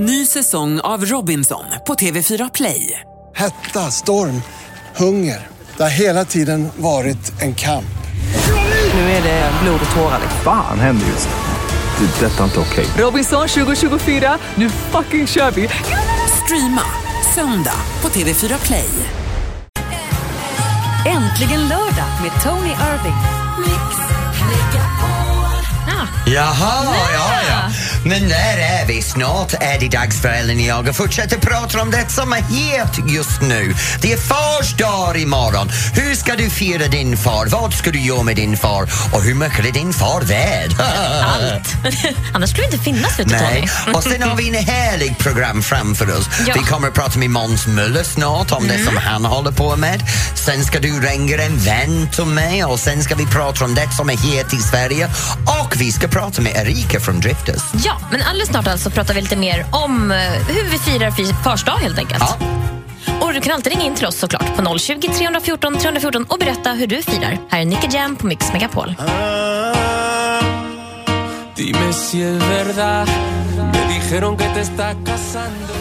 Ny säsong av Robinson på TV4 Play. Hetta, storm, hunger. Det har hela tiden varit en kamp. Nu är det blod och tårar. Fan händer just nu. Det. är Detta är inte okej. Robinson 2024, nu fucking kör vi! Streama söndag på TV4 Play. Äntligen lördag med Tony Irving. Jaha, ja, ja. Men där är vi. Snart är det dags för Ellen och jag att fortsätta prata om det som är het just nu. Det är fars dag imorgon. Hur ska du fira din far? Vad ska du göra med din far? Och hur mycket är din far värd? Allt. Annars skulle det inte finnas, vet du, Nej. Och sen har vi en härlig program framför oss. Ja. Mm. Vi kommer att prata med Måns Möller snart om det som han håller på med. Sen ska du ringa en vän till mig och sen ska vi prata om det som är het i Sverige. Och vi ska prata med Erika från Drifters. Ja, men alldeles snart alltså pratar vi lite mer om eh, hur vi firar fi- fars dag helt enkelt. Ja. Och du kan alltid ringa in till oss såklart på 020 314 314 och berätta hur du firar. Här är Nicky Jam på Mix Megapol. Casando.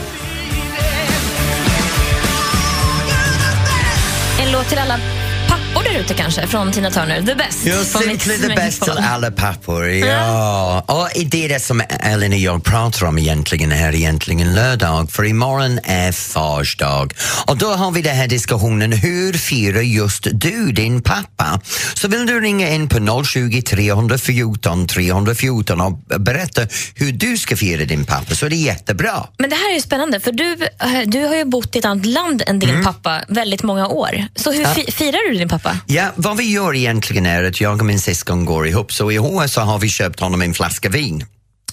En låt till alla där ute kanske, från Tina Turner. The Best. Ja, Mix simply the best till alla pappor. Ja. Och det är det som Ellen och jag pratar om egentligen är egentligen lördag, för imorgon är fars dag. Och då har vi den här diskussionen, hur firar just du din pappa? Så vill du ringa in på 020 314 314 och berätta hur du ska fira din pappa så är det jättebra. Men det här är ju spännande, för du, eh, du har ju bott i ett annat land än Mm. din pappa väldigt många år. Så hur fi- firar du din pappa? Ja, vad vi gör egentligen är att jag och min syskon går ihop, så i år så har vi köpt honom en flaska vin.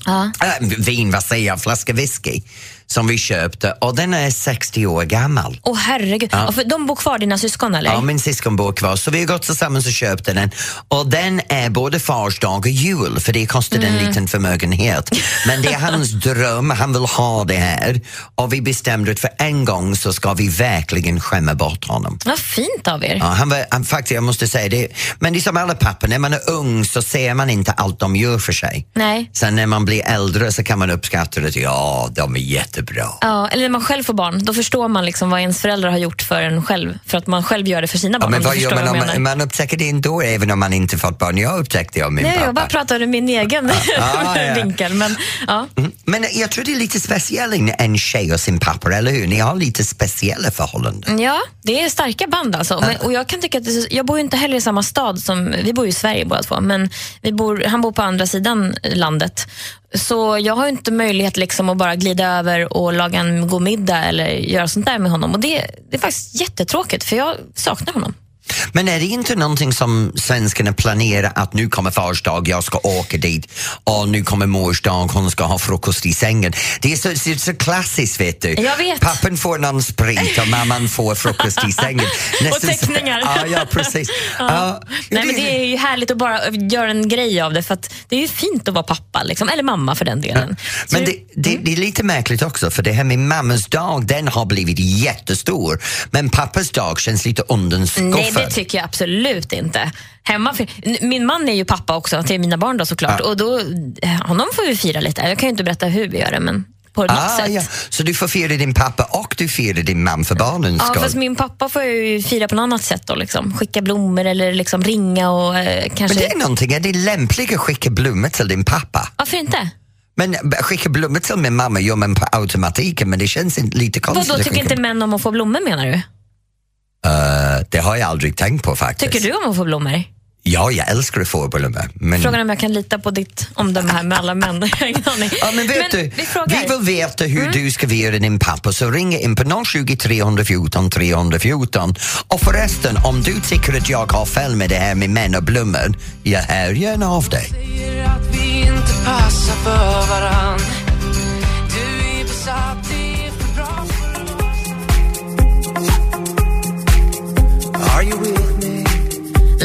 Ja. Äh, vin, vad säger jag, flaska whisky som vi köpte och den är 60 år gammal. Åh herregud. Ja. Och För de bor kvar, dina syskon eller? Ja, min syskon bor kvar så vi har gått tillsammans och köpt den och den är både fars dag och jul för det kostar en liten förmögenhet. Men det är hans dröm, han vill ha det här och vi bestämde att för en gång så ska vi verkligen skämma bort honom. Vad fint av er. Ja, han var, han, faktiskt, jag måste säga det, men det är som alla pappor, när man är ung så ser man inte allt de gör för sig. Nej. Sen när man blir äldre så kan man uppskatta det, ja, de är jättebra. Ja, eller när man själv får barn, då förstår man liksom vad ens föräldrar har gjort för en själv. För att man själv gör det för sina Ja, barn. men om du vad gör man om man, man upptäcker det ändå även om man inte fått barn? Jag upptäckte det av min Nej, pappa. jag bara pratade ur min egen ja, ja. vinkel. Men, ja. Mm. Men jag tror det är lite speciellt en- en tjej och sin pappa, eller hur? Ni har lite speciella förhållanden. ja, det är starka band alltså. Men, och jag kan tycka att det, jag bor ju inte heller i samma stad som, vi bor ju i Sverige båda två, men vi bor, han bor på andra sidan landet. Så jag har inte möjlighet liksom att bara glida över och laga en god middag eller göra sånt där med honom. Och det, det är faktiskt jättetråkigt för jag saknar honom. Men är det inte någonting som svenskarna planerar att nu kommer fars dag, jag ska åka dit och nu kommer mors dag, hon ska ha frukost i sängen. Det är så, det är så klassiskt vet du. Jag vet. Pappan får någon sprit och mamman får frukost i sängen. Och teckningar. Ja, ja precis. Ja. Nej, men det är ju härligt att bara göra en grej av det för att det är ju fint att vara pappa, liksom. eller mamma för den delen. Så Men det, det, det är lite märkligt också för det här med mammas dag, den har blivit jättestor. Men pappas dag känns lite undanskuffad. Tycker jag absolut inte. Hemma, min man är ju pappa också till mina barn då såklart Ja. och då, honom får vi fira lite. Jag kan ju inte berätta hur vi gör det men på något Ah, sätt. ja. Så du får fira din pappa och du firar din man för barnens Ja, skull? fast min pappa får jag ju fira på något annat sätt då. Liksom. Skicka blommor eller liksom ringa och eh, kanske... Men det är någonting, är det lämpligt att skicka blommor till din pappa? Varför inte? Men b- skicka blommor till min mamma gör man på automatiken men det känns lite konstigt Vadå, tycker skicka- inte män om att få blommor menar du? Eh, det har jag aldrig tänkt på faktiskt. Tycker du om att få blommor? Ja, jag älskar att få blommor. Men... Frågan är om jag kan lita på ditt omdöme här med alla män. Ja, men vet du, vi vi, frågar. Mm. vill veta hur du ska fira din pappa så ring in på 020 314 314 och förresten om du tycker att jag har fel med det här med män och blommor, jag hör gärna av dig.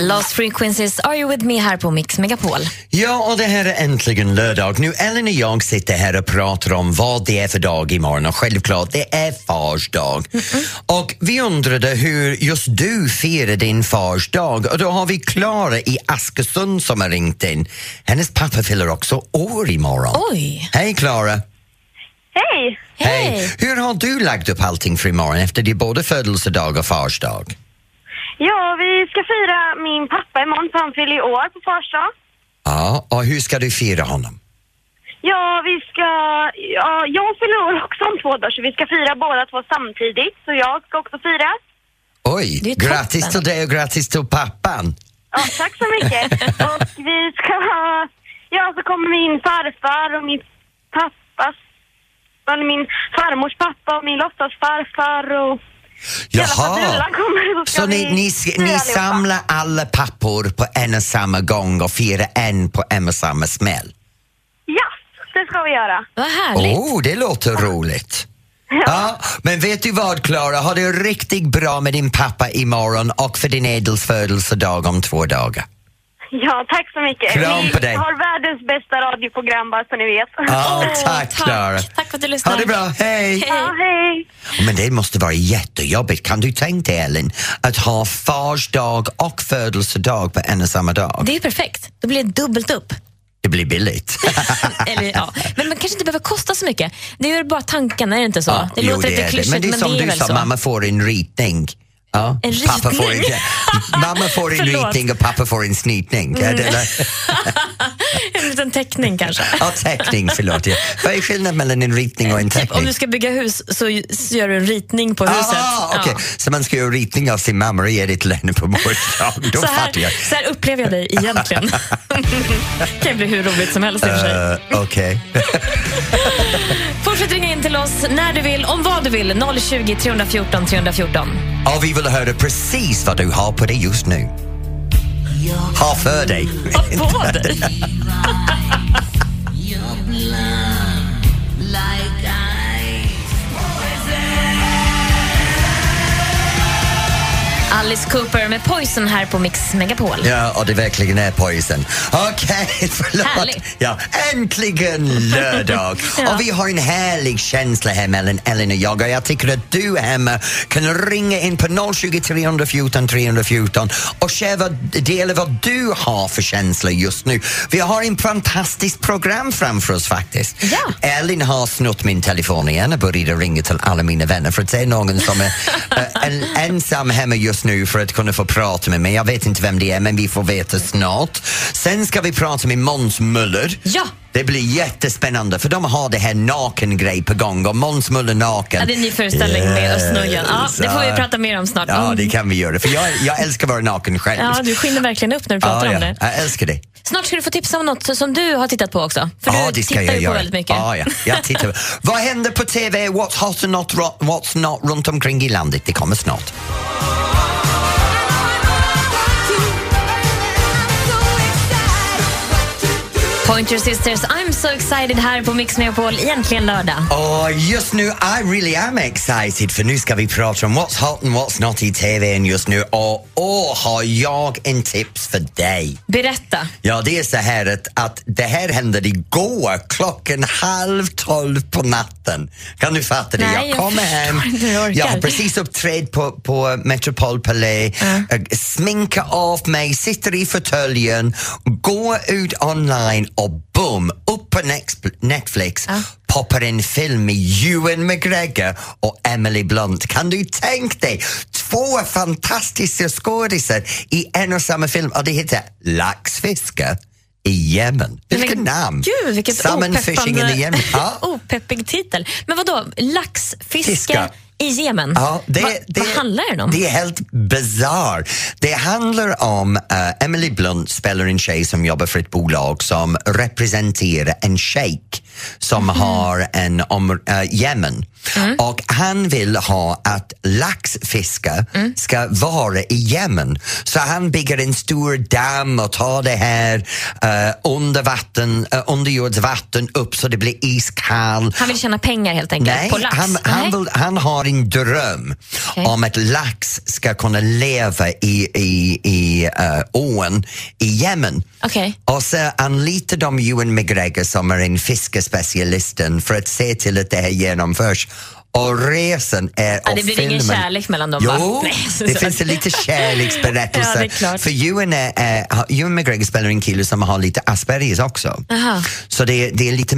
Lost Frequencies, Are You With Me här på Mix Megapol. Ja, och det här är äntligen lördag. Nu Ellen och jag sitter här och pratar om vad det är för dag imorgon och självklart, det är fars dag. Och vi undrade hur just du firar din fars dag och då har vi Klara i Askersund som har ringt in. Hennes pappa fyller också år imorgon. Oj! Hej Klara! Hej! Hej! Hur har du lagt upp allting för imorgon efter din både födelsedag och farsdag? Ja, vi ska fira min pappa imorgon för han fyller i år på fars dag. Ja, och hur ska du fira honom? Ja, vi ska... Ja, jag fyller år också om två dagar så vi ska fira båda två samtidigt. Så jag ska också fira. Oj, toppen. grattis till dig och grattis till pappan! Ja, tack så mycket. och vi ska ha... Ja, så kommer min farfar och min pappas... Min farmors pappa och min låtsasfarfar och... Jaha, så ni, ni, ni samlar alla pappor på en och samma gång och firar en på en och samma smäll? Ja, det ska vi göra. Vad härligt. Oh, det låter roligt. Ja, men vet du vad Klara, har det riktigt bra med din pappa imorgon och för din Edels födelsedag om två dagar. Ja, tack så mycket. Kram på dig. har världens bästa radioprogram bara så ni vet. Ja, Åh, tack Klara. Tack för att du lyssnar. Ha det bra, hej! Ja, hej. Men det måste vara jättejobbigt. Kan du tänka dig Elin, att ha fars dag och födelsedag på en och samma dag? Det är perfekt. Då blir det dubbelt upp. Det blir billigt. Eller, ja. Men man kanske inte behöver kosta så mycket. Det är ju bara tanken, är det inte så? Ja, det jo, låter lite är klyschigt, Men det är som du väl sa, så. mamma får en ritning. Ja, En Pappa får ritning? en, mamma får en. Mm. ritning och pappa får en det, eller? en liten teckning kanske. ja, teckning, förlåt. Ja. Vad är skillnaden mellan en ritning och en Typ, teckning? om du ska bygga hus så, gör du en ritning på huset. Ah, okej. Ja. Så man ska göra ritning av sin mamma och ge det till henne på morgondagen. Då Så fattar jag. så här upplever jag dig egentligen. det kan bli hur roligt som helst i och för sig. Uh, Okej. Fortsätt ringa in till oss när du vill, om vad du vill. 020 314 314. Och vi vill höra precis vad du har på dig just nu. Ha för dig. Ha på dig! Alice Cooper med Poison här på Mix Megapol. Ja, och det verkligen är poison. Okej, förlåt. Härligt. Ja, äntligen lördag! Ja. Och vi har en härlig känsla här mellan Ellen och jag och jag tycker att du hemma kan ringa in på 020 314 314 och share vad, dela vad du har för känsla just nu. Vi har en fantastiskt program framför oss faktiskt. Ja. Ellen har snott min telefon igen och började ringa till alla mina vänner för att det är någon som är eh, en, ensam hemma just nu för att kunna få prata med mig. Jag vet inte vem det är men vi får veta snart. Sen ska vi prata med Måns Möller. Ja. Det blir jättespännande för de har det här naken-grej på gång och Måns Möller naken. Ja, det är en ny föreställning med Östnojan. Ja, det får vi Ja. prata mer om snart. Ja, Mm. det kan vi göra för jag, jag älskar att vara naken själv. Ja, du skiner verkligen upp när du pratar ja, om ja. det. Jag älskar det. Snart ska du få tipsa om något som du har tittat på också. För ja, du det ska tittar jag ju göra. på väldigt mycket. Ja, ja. Jag tittar. Vad händer på TV? What's hot and not, what's not runt omkring i landet? Det kommer snart. Pointer Sisters, I'm so excited här på Mix Megapol. Egentligen lördag. Och just nu, I really am excited för nu ska vi prata om what's hot and what's not i TVn just nu och åh, har jag en tips för dig. Berätta. Ja, det är så här att, att det här hände igår klockan halv tolv på natten. Kan du fatta det? Nej, jag kommer hem, jag jag har precis uppträtt på, på Metropol Palais, äh, sminkar av mig, sitter i fåtöljen, går ut online och boom, upp på Netflix poppar en film med Ewan McGregor och Emily Blunt. Kan du tänka dig två fantastiska skådisar i en och samma film och det heter Laxfiske i Yemen. Vilket namn! Gud, vilket Salmon in the Yemen. Ja. opeppig titel. Men vad då? Laxfiske Fiska. I Jemen? Ja, det, Va, det, vad handlar den om? Det är helt bizarr. Det handlar om uh, Emily Blunt spelar en tjej som jobbar för ett bolag som representerar en shejk som Mhm. har en om uh, Yemen. Mm. Och han vill ha att laxfiske Mm. ska vara i Yemen. Så han bygger en stor damm och tar det här uh, under vatten, uh, underjordsvatten upp så det blir iskall. Han vill tjäna pengar helt enkelt Nej, på lax? han, han, vill, han har en dröm Okej. om att lax ska kunna leva i, i, i uh, ån i Yemen. Okej. Och så anlitar de Ewan McGregor som är en fiskespecialisten för att se till att det här genomförs. Och resan är Ja, det blir ingen filmen- kärlek mellan dem? Jo, Nej, det finns en lite kärleksberättelse. Ja. För Ewan, är, är, Ewan McGregor spelar en kille som har lite Aspergers också. Aha. Så det, det är lite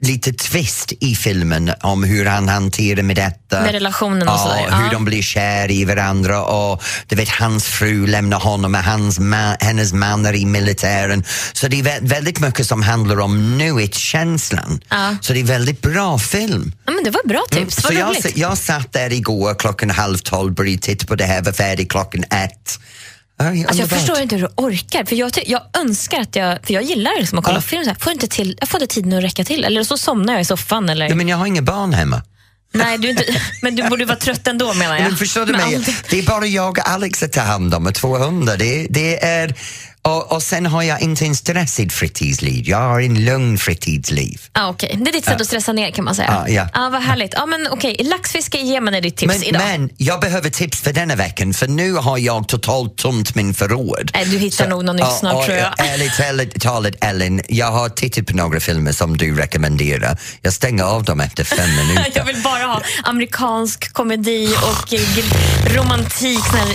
lite twist i filmen om hur han hanterar med detta. Med relationen och ja, sådär, hur ja. de blir kär i varandra och du vet hans fru lämnar honom och hans ma- hennes man är i militären. Så det är vä- väldigt mycket som handlar om nuet-känslan. Ja. Så det är väldigt bra film. Ja, men det var bra tips. Mm, Så Vad jag, jag satt där igår klockan halv tolv, började titta på det här, var färdig klockan ett. Alltså jag förstår inte hur du orkar. För jag, jag önskar att jag, för jag gillar liksom att kolla Ja. film. Så här. Får inte till, jag får inte tiden att räcka till. Eller så somnar jag i soffan. Eller... Ja, men jag har inga barn hemma. Nej, du inte, men du borde vara trött ändå menar jag. Men förstår du mig? Det är bara jag och Alex att ta hand om och två hundar. Det, det är, och, och sen har jag inte en stressigt fritidsliv. Jag har en lugn fritidsliv. Ah, okej. Det är ditt sätt att stressa ner kan man säga. Ja, ja. Ah, vad härligt. Ah, men, okej. Laxfiske i Jemen är ditt tips Men, idag. men jag behöver tips för denna veckan för nu har jag totalt tomt min förråd. Nej, du hittar nog något nytt och- snart, och, tror jag. Ärligt ärligt talat Ellen, jag har tittat på några filmer som du rekommenderar. Jag stänger av dem efter fem minuter. Jag vill bara ha amerikansk komedi och eh, romantik, sån här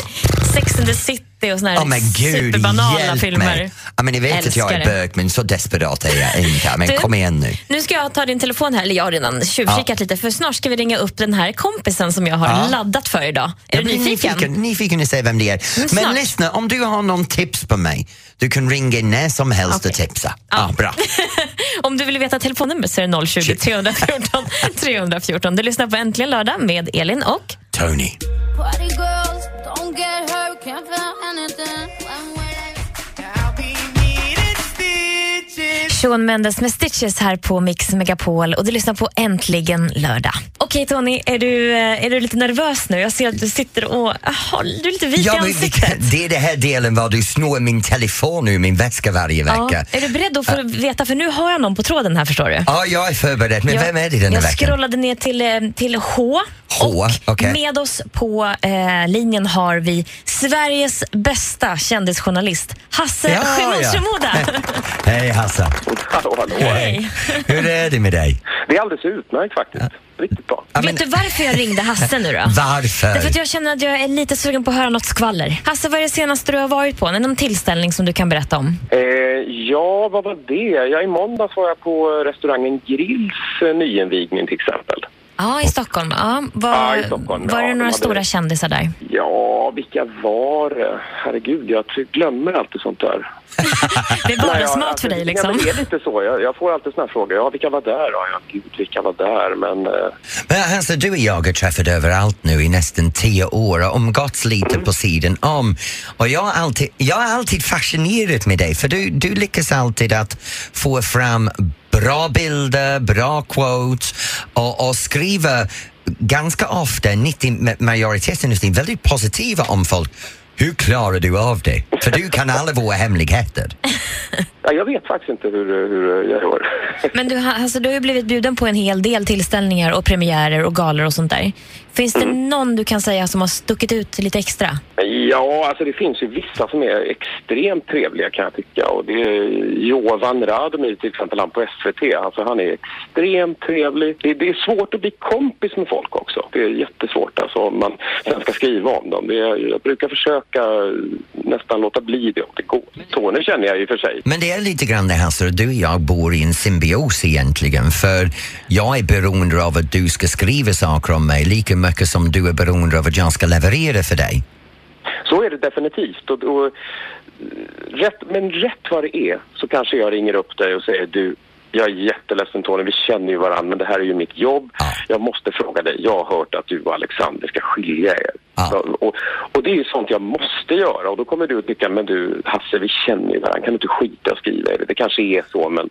Sex and the City och såna här Åh men gud, superbanala hjälp filmer. mig! Ja, men ni vet att jag är Älskar bög men så desperat är jag inte. Men Du- kom igen nu. Nu ska jag ta din telefon här, eller jag har redan tjuvkikat lite för snart ska vi ringa upp den här kompisen som jag har Ja. laddat för idag. Är Jag du blir nyfiken? nyfiken, nyfiken att se vem det är. Men Men lyssna, om du har någon tips på mig, du kan ringa in när som helst och Okej. tipsa. Ja. bra. Om du vill veta telefonnumret så är det 020 314 314. Du lyssnar på Äntligen lördag med Elin och Tony. Get hurt, can't feel anything. Shawn Mendes med Stitches här på Mix Megapol och du lyssnar på Äntligen lördag. Okej Tony, är du, eh, är du lite nervös nu? Jag ser att du sitter och aha, du är lite vit i Ja, men ansiktet. det är den här delen var du snor min telefon ur min väska varje Ja. vecka. Är du beredd att få veta? För nu har jag någon på tråden här förstår du. Ja, jag är förberedd. Men Jag- vem är det denna Jag veckan? scrollade ner till, eh, till H. H, och okej. med oss på eh, linjen har vi Sveriges bästa kändisjournalist, Hasse Ja, Shemon ja. Hej Hasse. Hallå, hallå. Hej. Hur är det med dig? Det är alldeles utmärkt faktiskt. Riktigt bra. Ja, Vet du varför jag ringde Hasse nu då? Varför? Därför att jag känner att jag är lite sugen på att höra något skvaller. Hasse, vad är det senaste du har varit på? Någon tillställning som du kan berätta om? Eh, ja, vad var det? Ja, I måndags var jag på restaurangen Grills eh, nyinvigning till exempel. Ja, i Stockholm. Ja, var, Ja, i Stockholm, var ja, det de några hade- stora kändisar där? Ja, vilka var det? Herregud, jag glömmer alltid sånt där. Det är vardagsmat för dig Ja, liksom. det är lite så. Jag, jag får alltid såna här frågor. Ja, vilka var där? Ja, gud, vilka var där? Men eh, Men alltså, du och jag har träffat överallt nu i nästan tio år och umgåtts lite på sidan om. Och jag har alltid, jag har alltid fascinerat med dig för du, du lyckas alltid att få fram bra bilder, bra quotes och, och skriver ganska ofta, 90, majoriteten av väldigt positiva om folk. Hur klarar du av det? För du kan alla våra hemligheter. ja, jag vet faktiskt inte hur, hur jag gör. Men du, har- alltså, du har ju blivit bjuden på en hel del tillställningar och premiärer och galor och sånt där. Finns det Mm. någon du kan säga som har stuckit ut lite extra? Ja, alltså det finns ju vissa som är extremt trevliga kan jag tycka. Och det är Jovan Radomir till exempel, han på SVT. Alltså han är extremt trevlig. Det, det är svårt att bli kompis med folk också. Det är jättesvårt alltså om man sen ska skriva om dem. Det är, jag brukar försöka nästan låta bli det om det går. Tony känner jag i och för sig. Men det är lite grann det här så du och jag bor i en symbios egentligen för jag är beroende av att du ska skriva saker om mig lika mycket som du är beroende av att jag ska leverera för dig. Så är det definitivt. Och, och, rätt, men rätt vad det är så kanske jag ringer upp dig och säger du, jag är jätteledsen Tony, vi känner ju varandra men det här är ju mitt jobb. Ja. Jag måste fråga dig, jag har hört att du och Alexander ska skilja er. Ja. Så, och, och det är ju sånt jag måste göra och då kommer du att tycka, men du Hasse vi känner ju varandra, kan du inte skita och skriva det? Det kanske är så men...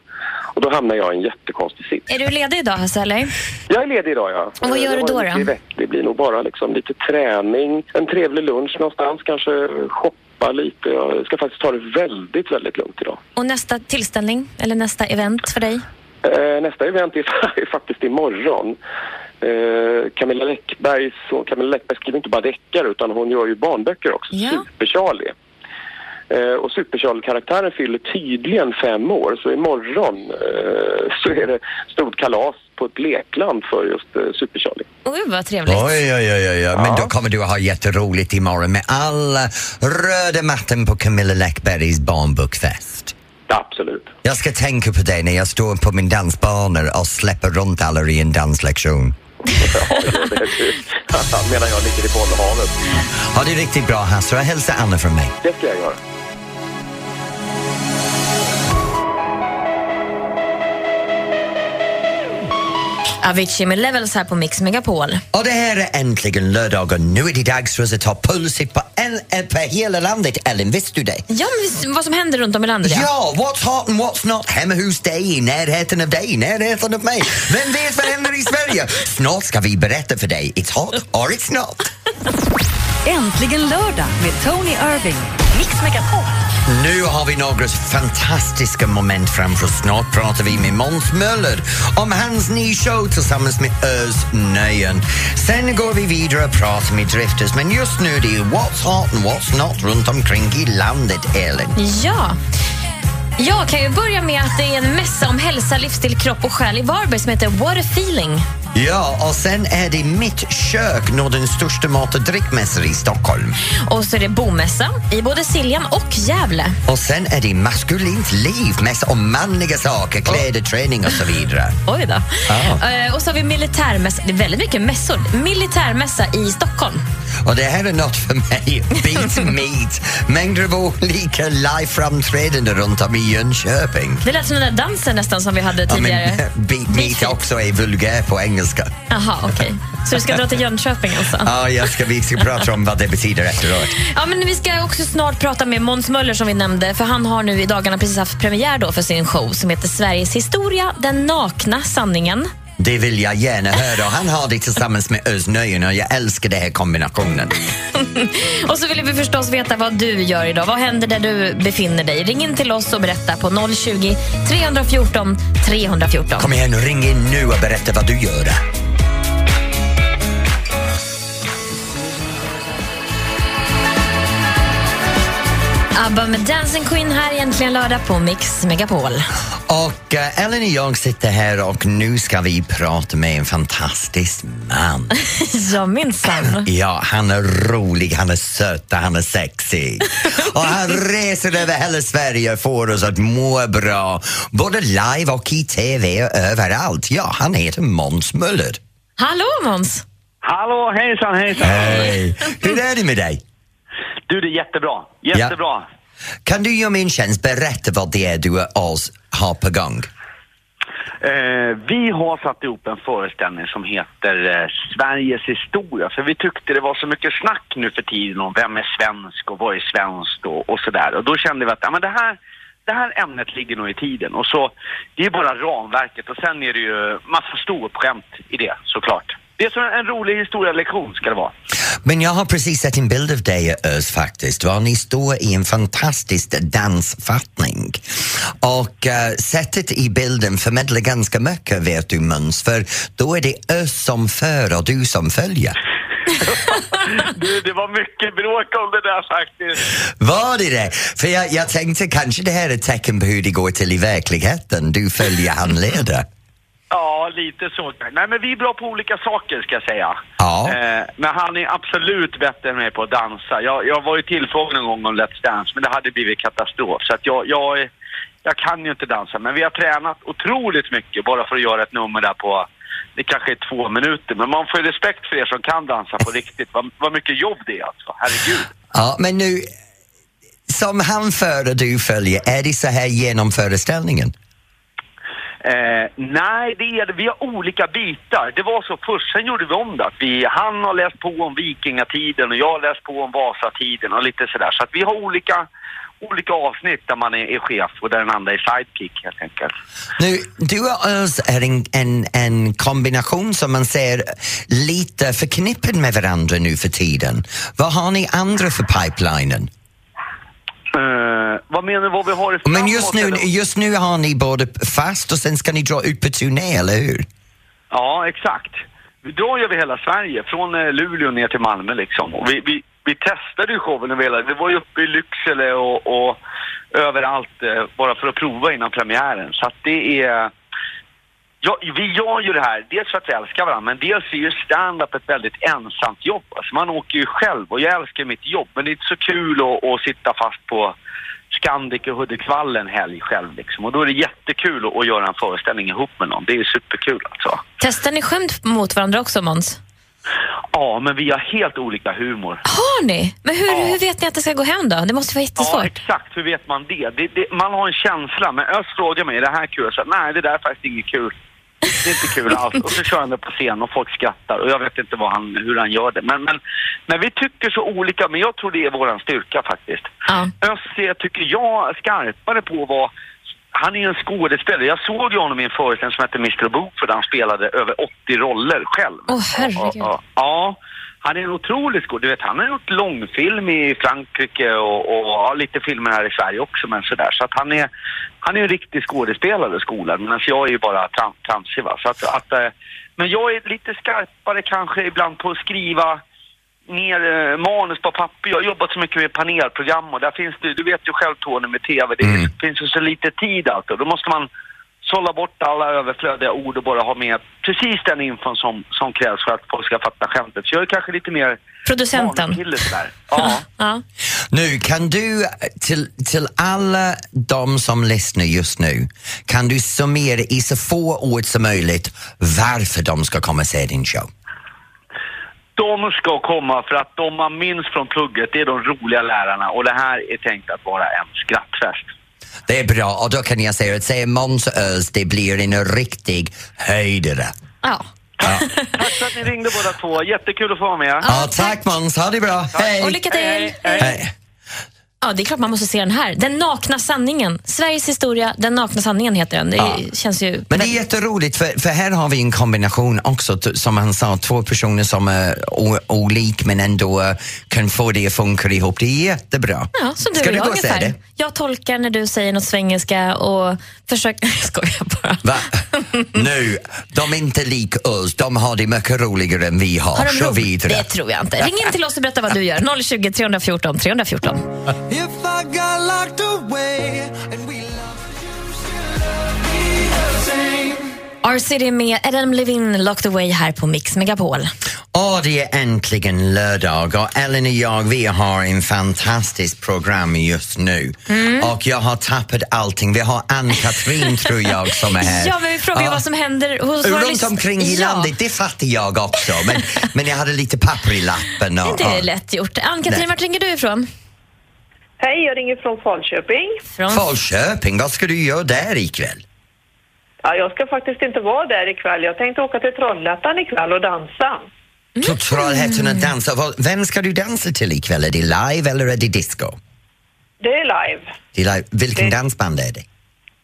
Och då hamnar jag i en jättekonstig sits. Är du ledig idag Hasse, eller? Jag är ledig idag ja. Och vad gör du då, då? Det blir nog bara liksom lite träning, en trevlig lunch någonstans, kanske shoppa lite. Jag ska faktiskt ta det väldigt, väldigt lugnt idag. Och nästa tillställning, eller nästa event för dig? Eh, nästa event är, är faktiskt imorgon. Eh, Camilla Läckberg, så, Camilla Läckberg skriver inte bara deckare utan hon gör ju barnböcker också. Ja. Super-Charlie. Eh, och Super-Charlie-karaktären fyller tydligen fem år så imorgon eh, så är det stort kalas på ett lekland för just eh, Super-Charlie. Oj, vad trevligt. Oj, oj, oj, oj, oj. Men då kommer du att ha jätteroligt imorgon med alla röda mattan på Camilla Läckbergs barnbokfest. Absolut. Jag ska tänka på dig när jag står på min dansbana och släpper runt alla i en danslektion. Ja. Medan jag ligger i bollhavet. Ha det riktigt bra Hasse och hälsa Anna från mig. Det ska jag göra. Avicii med Levels här på Mix Megapol. Och det här är äntligen lördag och nu är det dags för oss att ta pulset på, eh, på hela landet. Ellen, visste du det? Ja, men vad som händer runt om i landet Ja, what's hot and what's not hemma hos dig, i närheten av dig, i närheten av mig. Vem vet vad händer i Sverige? Snart ska vi berätta för dig. It's hot or it's not. Äntligen lördag med Tony Irving. Mix Megapol. Nu har vi några fantastiska moment framför oss. Snart pratar vi med Måns Möller om hans nya show tillsammans med Ös Nöjen. Sen går vi vidare och pratar med Drifters, men just nu det är What's Hot and What's Not runt omkring i landet, Elin. Ja. Jag kan ju börja med att det är en mässa om hälsa, livsstil, kropp och själ i Varberg som heter What a feeling. Ja, och sen är det Mitt kök, Nordens största mat och drickmässa i Stockholm. Och så är det bomässa i både Siljan och Gävle. Och sen är det Maskulint liv, mässa om manliga saker, kläder, träning och så vidare. Oj då. Ja. Eh, och så har vi militärmässa. Det är väldigt mycket mässor. Militärmässa i Stockholm. Och det här är något för mig. Beat meat. Mängder av olika live-framträdanden runt om i Jönköping. Det lät som den där dansen nästan som vi hade Ja, tidigare. men beat meat också är vulgär på engelska. Jaha, okej. Så du ska dra till Jönköping alltså? Ja, jag ska, vi ska prata om vad det betyder efteråt. Ja, men vi ska också snart prata med Måns Möller som vi nämnde för han har nu i dagarna precis haft premiär då för sin show som heter Sveriges historia, den nakna sanningen. Det vill jag gärna höra. Han har det tillsammans med Özz Nöjen och jag älskar den här kombinationen. Och så vill vi förstås veta vad du gör idag. Vad händer där du befinner dig? Ring in till oss och berätta på 020 314 314. Kom igen, ring in nu och berätta vad du gör. ABBA med Dancing Queen här egentligen lördag på Mix Megapol. Och uh, Ellen och jag sitter här och nu ska vi prata med en fantastisk man. ja, minsann. Ja, han är rolig, han är söt, han är sexig. Och han reser över hela Sverige och får oss att må bra. Både live och i TV och överallt. Ja, han heter Måns Möller. Hallå Måns! Hallå, hejsan, hejsan. Hej! Hur är det med dig? Du, det är jättebra. Jättebra. Kan du göra mig en tjänst, berätta vad det är du och oss har på gång? Eh, vi har satt ihop en föreställning som heter eh, Sveriges historia. För vi tyckte det var så mycket snack nu för tiden om vem är svensk och vad är svenskt och, och sådär. Och då kände vi att ja, men det, här, det här ämnet ligger nog i tiden. Och så, det är bara ramverket och sen är det ju massa ståuppskämt i det såklart. Det är som en rolig historielektion ska det vara. Men jag har precis sett en bild av dig Ös faktiskt. Var ni står i en fantastisk dansfattning. Och uh, sättet i bilden förmedlar ganska mycket vet du Måns, för då är det Ös som för och du som följer. Du, det var mycket bråk om det där faktiskt. Var det det? För jag, jag tänkte kanske det här är ett tecken på hur det går till i verkligheten. Du följer handleder. Ja, lite så. Nej, men vi är bra på olika saker ska jag säga. Ja. Eh, men han är absolut bättre än mig på att dansa. Jag, jag var ju tillfrågad någon gång om Let's Dance, men det hade blivit katastrof. Så att jag, jag, jag kan ju inte dansa, men vi har tränat otroligt mycket bara för att göra ett nummer där på, det kanske är två minuter. Men man får ju respekt för er som kan dansa på riktigt. Vad, vad mycket jobb det är alltså, herregud. Ja, men nu, som han för och du följer, är det så här genom föreställningen? Eh, nej, det är det. Vi har olika bitar. Det var så först, sen gjorde vi om det. Vi, han har läst på om vikingatiden och jag har läst på om Vasatiden och lite sådär. Så att vi har olika, olika avsnitt där man är, är chef och där den andra är sidekick helt enkelt. Nu, du och Özz är en, en, en kombination som man ser lite förknippad med varandra nu för tiden. Vad har ni andra för pipelinen? Eh, vad menar du vad vi har i Men just nu, framåt, eller? just nu har ni både fast och sen ska ni dra ut på turné, eller hur? Ja, exakt. Vi drar ju över hela Sverige, från eh, Luleå ner till Malmö liksom. Och vi, vi, vi testade ju showen över hela, vi var ju uppe i Lycksele och, och överallt eh, bara för att prova innan premiären. Så att det är... Ja, vi gör ju det här, dels för att vi älskar varandra, men dels är ju stand-up ett väldigt ensamt jobb. Alltså man åker ju själv och jag älskar mitt jobb, men det är inte så kul att, att sitta fast på Scandic i Hudiksvall en helg själv liksom. Och då är det jättekul att, att göra en föreställning ihop med någon. Det är superkul alltså. Testar ni skämt mot varandra också, Måns? Ja, men vi har helt olika humor. Har ni? Men hur, hur vet ni att det ska gå hem då? Det måste vara Ja, jättesvårt. exakt. Hur vet man det? det, det man har en känsla. Men Öst frågar mig, är det här kul? Säger, nej, det där är faktiskt inget kul. Det är inte kul alls. Och så kör han det på scen och folk skrattar och jag vet inte vad han, hur han gör det. Men, men, men vi tycker så olika, men jag tror det är våran styrka faktiskt. Öst är, tycker jag, skarpare på vad han är en skådespelare. Jag såg ju honom i en föreställning som hette Mr. Book där han spelade över 80 roller själv. Åh, herregud. Ja, ja, han är en otrolig skådespelare. Du vet, han har gjort långfilm i Frankrike och, och ja, lite filmer här i Sverige också, men sådär. Så att han är, han är en riktig skådespelare, skolan. Medan jag är ju bara tram, tramsig, va. Så att, att, eh, men jag är lite skarpare kanske ibland på att skriva ner eh, manus på papper. Jag har jobbat så mycket med panelprogram och där finns det, du vet ju själv Tony med TV, det finns ju så lite tid alltid. Då måste man sålla bort alla överflödiga ord och bara ha med precis den infon som, som krävs för att folk ska fatta skämtet. Så jag är kanske lite mer Producenten. sådär. Ja. Ja. Nu kan du, till, till alla de som lyssnar just nu, kan du summera i så få ord som möjligt varför de ska komma och se din show? De ska komma för att de man minns från plugget, det är de roliga lärarna och det här är tänkt att vara en skrattfest. Det är bra och då kan jag säga att säga Måns Ös, det blir en riktig höjdare. Ja. Tack för att ni ringde båda två. Jättekul att få vara med. Ja, tack Måns, ha det bra. Hej! Och lycka till! Hej. Ja, det är klart man måste se den här. Den nakna sanningen. Sveriges historia, Den nakna sanningen heter den. Det Ja. känns ju... Men det är jätteroligt för, för här har vi en kombination också, som han sa, två personer som är o- olik men ändå eh, kan få det att funka ihop. Det är jättebra. Ja, som du Ska och du gå och ungefär. det? Jag tolkar när du säger något svengelska och försöker... Jag skojar bara. Va? nu, de är inte lik oss, de har det mycket roligare än vi har. Har de roligt? vidare. Det tror jag inte. Ring in till oss och berätta vad du gör. 020 314 314. If I got locked away and we R-City med Adam Levine Locked Away här på Mix Megapol. Och det är äntligen lördag och Ellen och jag vi har en fantastisk program just nu. Mm. Och jag har tappat allting. Vi har Ann-Katrin tror jag som är här. Ja, men vi frågar ju vad som händer hos Runt omkring i Ja. landet, det fattar jag också. Men, men jag hade lite papper i lappen. Och, Det är och- lätt gjort. Ann-Katrin, vart ringer du ifrån? Hej, jag ringer från Falköping. Från... Falköping, vad ska du göra där ikväll? Ja, jag ska faktiskt inte vara där ikväll. Jag tänkte åka till Trollhättan ikväll och dansa. Så Trollhättan och dansa. Vem ska du dansa till ikväll? Är det live eller är det disco? Det är live. Det är live. Vilken dansband är det?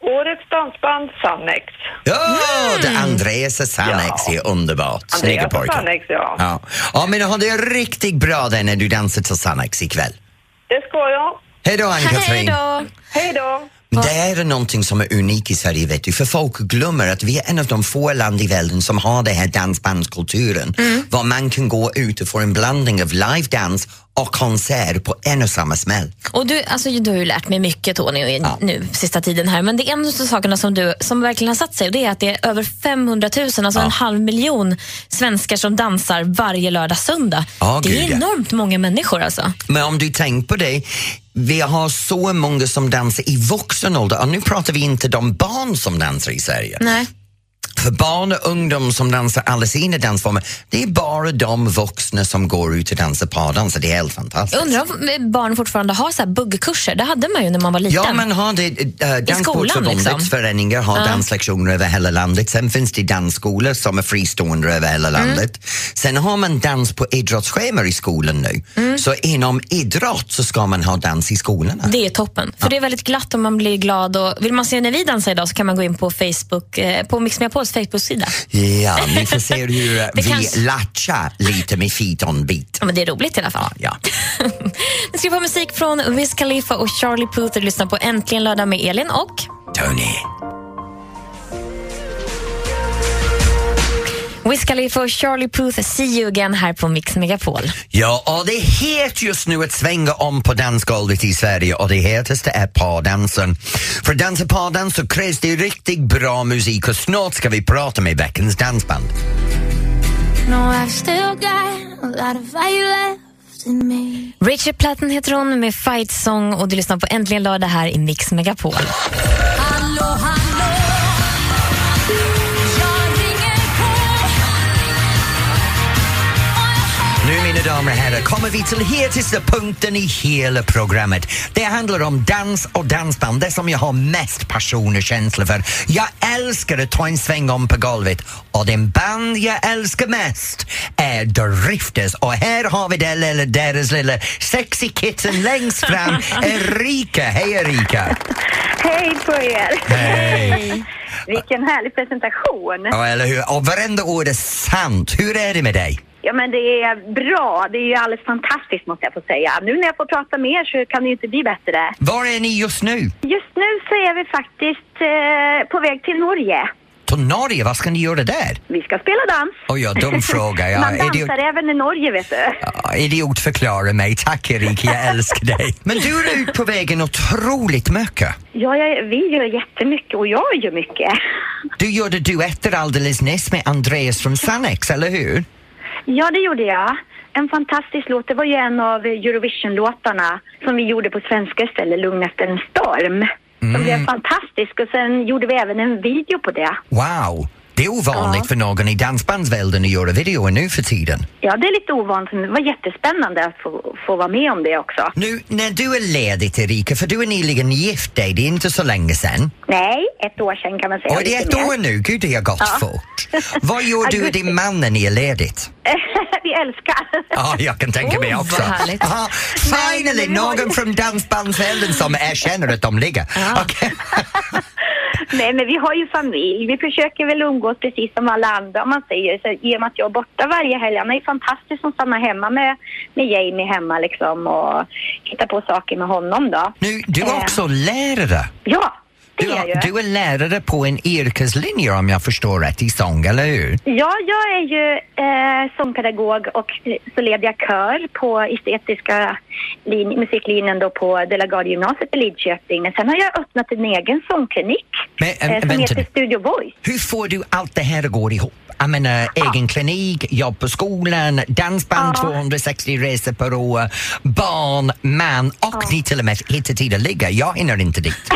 Årets dansband Sannex. Ja, det är Andreas och Sannex är underbart. Snygga pojkar. Sannex, ja. Ja. ja, men ha det riktigt bra där när du dansar till Sannex ikväll. Det ska jag. Hej då Ann-Katrin. Hej då. Det är någonting som är unikt i Sverige, vet du, för folk glömmer att vi är en av de få länder i världen som har den här dansbandskulturen, var man kan gå ut och få en blandning av live-dans och konsert på en och samma smäll. Och du, alltså, du har ju lärt mig mycket Tony i- nu sista tiden här. Men det är en av sakerna som, du, som verkligen har satt sig och det är att det är över 500 000, alltså en halv miljon svenskar som dansar varje lördag söndag. Ja, det är gud, ja. enormt många människor alltså. Men om du tänker på det, vi har så många som dansar i vuxen ålder och nu pratar vi inte om barn som dansar i Sverige. Nej. För barn och ungdom som dansar alla sina dansformer, det är bara de vuxna som går ut och dansar pardans. Det är helt fantastiskt. Jag undrar om barn fortfarande har så här buggkurser. Det hade man ju när man var liten. Ja, men har det, äh, Danssportförbundets liksom. föreningar har Ja. danslektioner över hela landet. Sen finns det dansskolor som är fristående över hela Mm. landet. Sen har man dans på idrottsscheman i skolan nu. Mm. Så inom idrott så ska man ha dans i skolorna. Det är toppen. För det är väldigt glatt och man blir glad. Och vill man se när vi dansar idag så kan man gå in på Facebook, eh, på Mix Megapols Facebook-sida. Ja, ni får se hur vi kanske- latchar lite med feet on beat. Ja, men det är roligt i alla fall. Ja. Nu ska vi få musik från Wiz Khalifa och Charlie Puth. Du lyssnar på Äntligen lördag med Elin och... Tony. Wiz Khalifa och Charlie Puth, See you again här på Mix Megapol. Ja, och det är het just nu att svänga om på dansgolvet i Sverige och det hetaste är pardansen. För att dansa pardans så krävs det riktigt bra musik och snart ska vi prata med veckans dansband. No. Rachel Platten heter hon med Fight Song och du lyssnar på Äntligen lördag här i Mix Megapol. Damer och herrar kommer vi till hetaste punkten i hela programmet. Det handlar om dans och dansband, det som jag har mest passion och känsla för. Jag älskar att ta en sväng om på golvet och den band jag älskar mest är The Rifters och här har vi det lilla, deras lilla sexy kitten längst fram, Erika. Hej Erika! Hej på er! Hej! Vilken härlig presentation. Ja, eller hur? Och varenda ord är sant. Hur är det med dig? Ja, men det är bra. Det är ju alldeles fantastiskt måste jag få säga. Nu när jag får prata med er så kan det ju inte bli bättre. Var är ni just nu? Just nu så är vi faktiskt eh, på väg till Norge. Till Norge, vad ska ni göra där? Vi ska spela dans. Oj, ja, dum fråga. Ja, Man idiot, dansar även i Norge, vet du. ja, idiot förklara mig. Tack Erika, jag älskar dig. Men du är ute på vägen otroligt mycket. Ja, jag, vi gör jättemycket och jag gör mycket. Du gjorde duetter alldeles nyss med Andreas från Sannex, eller hur? Ja, det gjorde jag. En fantastisk låt. Det var ju en av Eurovision-låtarna som vi gjorde på svenska istället, Lugn efter en storm. Mm. blev fantastisk och sen gjorde vi även en video på det. Wow! Det är ovanligt för någon i dansbandsvärlden att göra videor nu för tiden. Ja, det är lite ovanligt, men det var jättespännande att få, få vara med om det också. Nu, när du är ledig Erika, för du är nyligen gift dig, det är inte så länge sedan. Nej, ett år sedan kan man säga. Och det är ett mer. år nu, gud det har gått Ja. fort. Vad gör du och din man när ni är ledigt? vi älskar. Ja, jag kan tänka mig Oh, också. vad härligt. Aha, finally, någon från dansbandsvärlden som erkänner att de ligger. Okej. Nej, men vi har ju familj. Vi försöker väl umgås precis som alla andra om man säger. Så I och med att jag är borta varje helg. Han är ju fantastisk som stannar hemma med, med Jamie hemma liksom och hittar på saker med honom då. Nu, du är Eh, också lärare. Ja, Du, du är lärare på en yrkeslinje om jag förstår rätt i sång, eller hur? Ja, jag är ju eh, sångpedagog och eh, så leder jag kör på estetiska lin- musiklinjen då på Delagardgymnasiet i Lidköping. Men sen har jag öppnat en egen sångklinik Men, eh, äh, som heter nu. Studio Voice. Hur får du allt det här att gå ihop? Jag menar, egen klinik, jobb på skolan, dansband 260 resor per år, barn, man och ni till och med hittar tid att ligga. Jag hinner inte dit.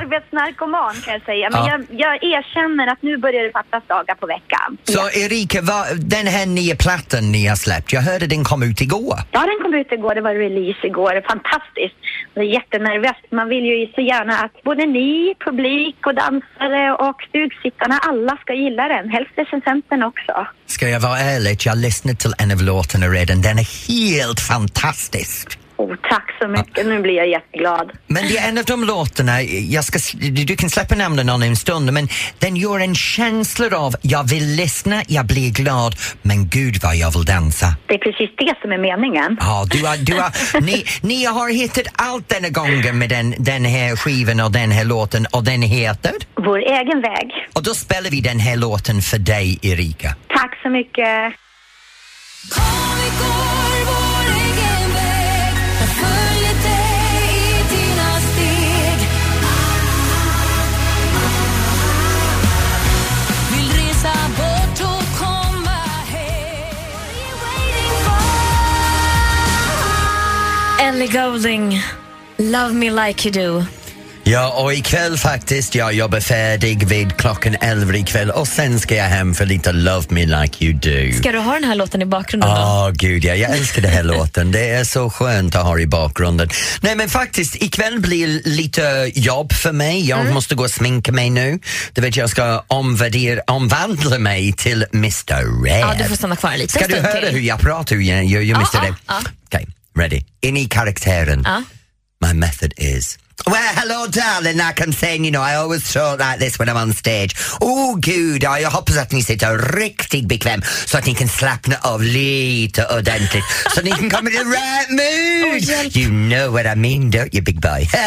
Arbetsnarkoman kan jag säga, men Ja. jag, jag erkänner att nu börjar det fattas dagar på veckan. Så Erika, vad, den här nya plattan ni har släppt, jag hörde den kom ut igår. Ja, den kom ut igår. Det var release igår. Fantastiskt. Jag är jättenervös. Man vill ju så gärna att både ni, publik och dansare och stugsittarna, alla ska gilla den. Helst recensenten också. Ska jag vara ärlig, jag har lyssnat till en av låtarna redan. Den är helt fantastisk. Oh, tack så mycket. Nu blir jag jätteglad. Men det är en av de låtarna, jag ska, du kan släppa namnen om en stund, men den gör en känsla av jag vill lyssna, jag blir glad, men gud vad jag vill dansa. Det är precis det som är meningen. Ja, du har, du har, ni, ni har hittat allt denna gången med den, den här skivan och den här låten och den heter? Vår egen väg. Och då spelar vi den här låten för dig, Erika. Tack så mycket. Ellie Goulding, Love Me Like You Do. Ja, och ikväll faktiskt, jag jobbar färdig vid klockan 11 ikväll och sen ska jag hem för lite Love Me Like You Do. Ska du ha den här låten i bakgrunden då? Åh gud ja, jag älskar den här låten. Det är så skönt att ha i bakgrunden. Nej men faktiskt, ikväll blir lite jobb för mig. Jag Mm. måste gå och sminka mig nu. Du vet, jag ska omvärdera, omvandla mig till Mr Red. Ja, du får stanna kvar en liten Ska du höra till. hur jag pratar, hur jag gör jag Ja, Mr ja, Red? ja. Okej, ready. In i karaktären. Ja. Ah. My method is Well, hello darling, like I'm saying, you know, I always talk like this when I'm on stage. Oh gud, ja, jag hoppas att ni sitter riktigt bekväm så att ni kan slappna av lite ordentligt så ni kan komma i the right mood. you know what I mean, don't you big boy?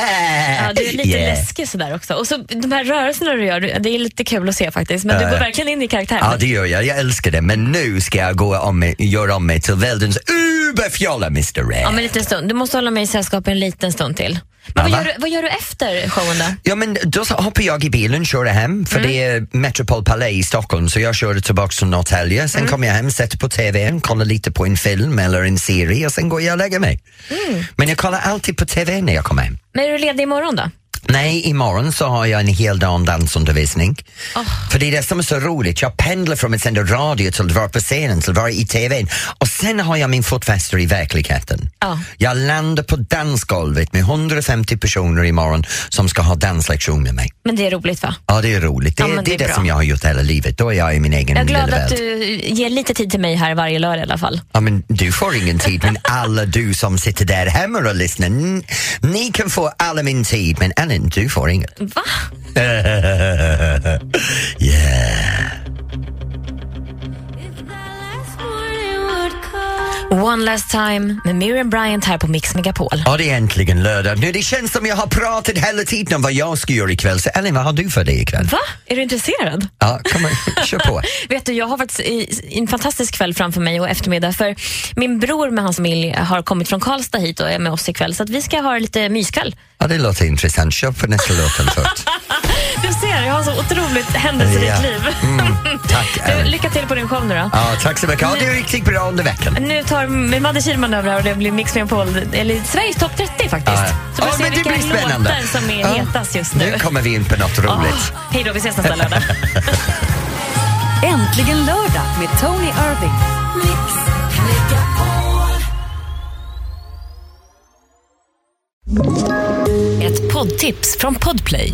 Ja, du är lite Yeah. läskig sådär också. Och så de här rörelserna du gör, det är lite kul att se faktiskt. Men du Ja, går verkligen in i karaktären. Ja, det gör jag. Jag älskar det. Men nu ska jag gå om mig, göra om mig till världens uberfjolla Mr Red. Men en liten stund. Du måste hålla mig i sällskap en liten stund till. Men vad Va? gör, du, vad gör du efter showen då? Ja men då hoppar jag i bilen, kör hem, för Mm. det är Metropol Palais i Stockholm så jag kör tillbaka till Norrtälje, sen Mm. kommer jag hem, sätter på TVn, kollar lite på en film eller en serie och sen går jag och lägger mig. Mm. Men jag kollar alltid på TV när jag kommer hem. Men är du ledig imorgon då? Nej, imorgon så har jag en hel dag om dansundervisning. För det är det som är så roligt. Jag pendlar från att sända radio till att vara på scenen till att vara i TVn och sen har jag min fotfäste i verkligheten. Ja. Jag landar på dansgolvet med 150 personer imorgon som ska ha danslektion med mig. Men det är roligt va? Ja, det är roligt. Det, Ja, det det är det bra. som jag har gjort hela livet. Då är jag i min egen Jag är glad lilla att värld. du ger lite tid till mig här varje lördag i alla fall. Ja, men du får ingen tid, men alla du som sitter där hemma och lyssnar, ni kan få alla min tid, men Ellen, du får inget. Va? yeah. One last time med Miriam Bryant här på Mix Megapol. Ja, det är äntligen lördag. Nu, det känns som jag har pratat hela tiden om vad jag ska göra ikväll. Så Ellen, vad har du för dig ikväll? Va? Är du intresserad? Ja, kom kör på. Vet du, jag har faktiskt i- en fantastisk kväll framför mig och eftermiddag för min bror med hans familj har kommit från Karlstad hit och är med oss ikväll så att vi ska ha lite myskväll. Ja, det låter intressant. Kör på nästa först. Du ser, jag har så otroligt händelserikt Ja. liv. Mm, tack, Du, lycka till på din show nu då. Ja, tack så mycket. Ja, det är riktigt bra under veckan. Nu tar Madde Kihlman över här och det blir Mix Megapol, eller Sveriges topp 30 faktiskt. Ja, Så vi ja, får se men det vilka låtar som är Ja. hetast just nu. Nu kommer vi in på något roligt. Hej då, vi ses nästa lördag. Äntligen lördag med Tony Irving. Ett poddtips från Podplay.